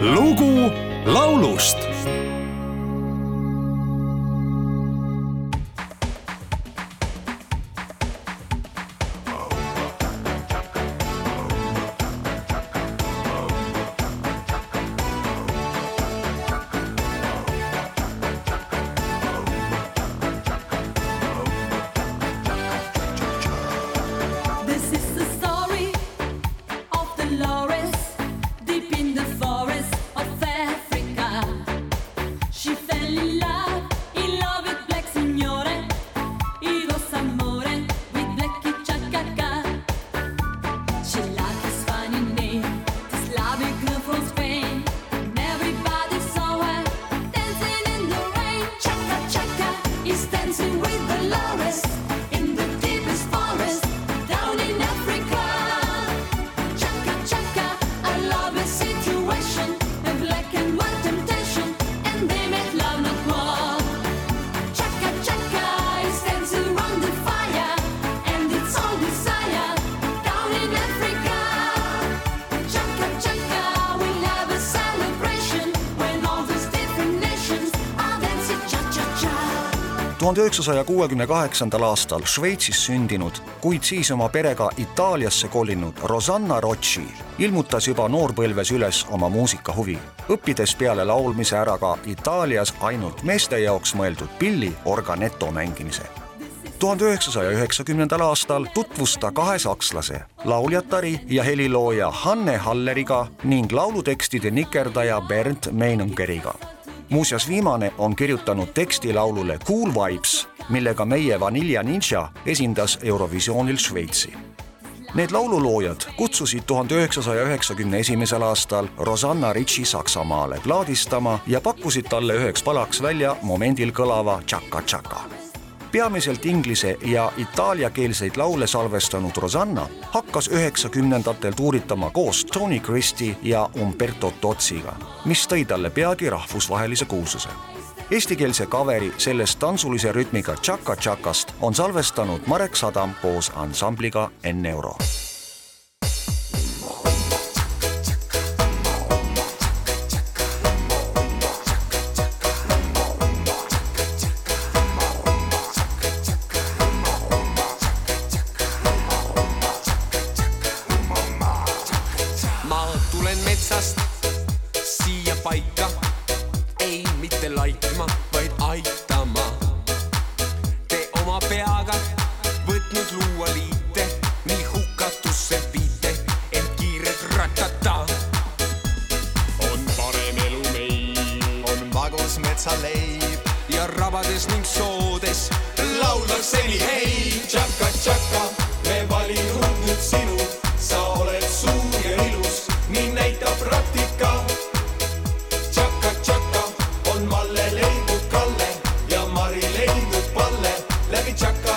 lugu laulust tuhande üheksasaja kuuekümne kaheksandal aastal Šveitsis sündinud, kuid siis oma perega Itaaliasse kolinud Rosanna Rocci ilmutas juba noorpõlves üles oma muusikahuvi, õppides peale laulmise ära ka Itaalias ainult meeste jaoks mõeldud pilli organeto mängimise tuhande üheksasaja üheksakümnendal aastal tutvus ta kahe sakslase, lauljatari ja helilooja Hanne Halleriga ning laulutekstide nikerdaja Bernd Meinungeriga. Muuseas, viimane on kirjutanud teksti laulule Cool Vibes, millega meie Vanilla Ninja esindas Eurovisioonil Šveitsi. Need laululoojad kutsusid tuhande üheksasaja üheksakümne esimesel aastal Rosanna Ritchie Saksamaale plaadistama ja pakkusid talle üheks palaks välja momendil kõlava Chaka peamiselt inglise ja itaaliakeelseid laule salvestanud Rosanna hakkas üheksakümnendatel tuuritama koos Tony Christie ja Umberto Totsiga, mis tõi talle peagi rahvusvahelise kuulsuse. Eestikeelse kaveri sellest tantsulise rütmiga Chaka Chakast on salvestanud Marek Sadam koos ansambliga N laitma, vaid aitama. Te oma peaga võtnud luua liite, nii hukatusse viite, ent kiired ratata. on parem elu meil, on magus metsaleib, ja rabades ning soodes lauldakse nii hei, Let me chuck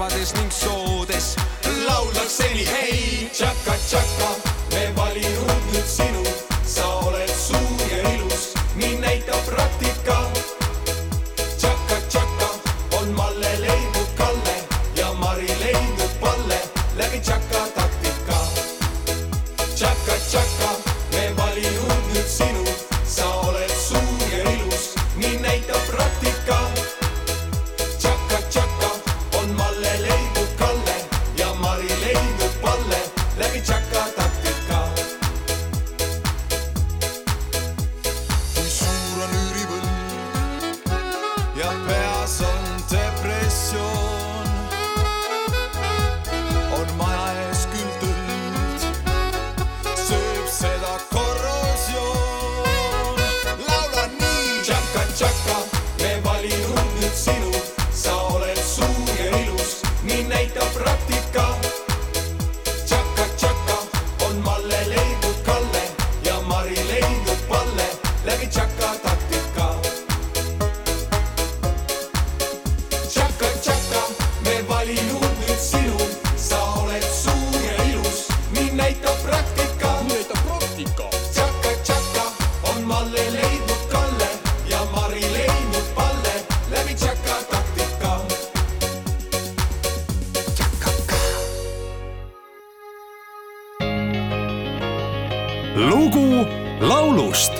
rabades ning soodes lauldakse nii hei, tšaka-tšaka, me valinud nüüd sinu, sa oled suur ja ilus, nii näitab praktika. lugu laulust.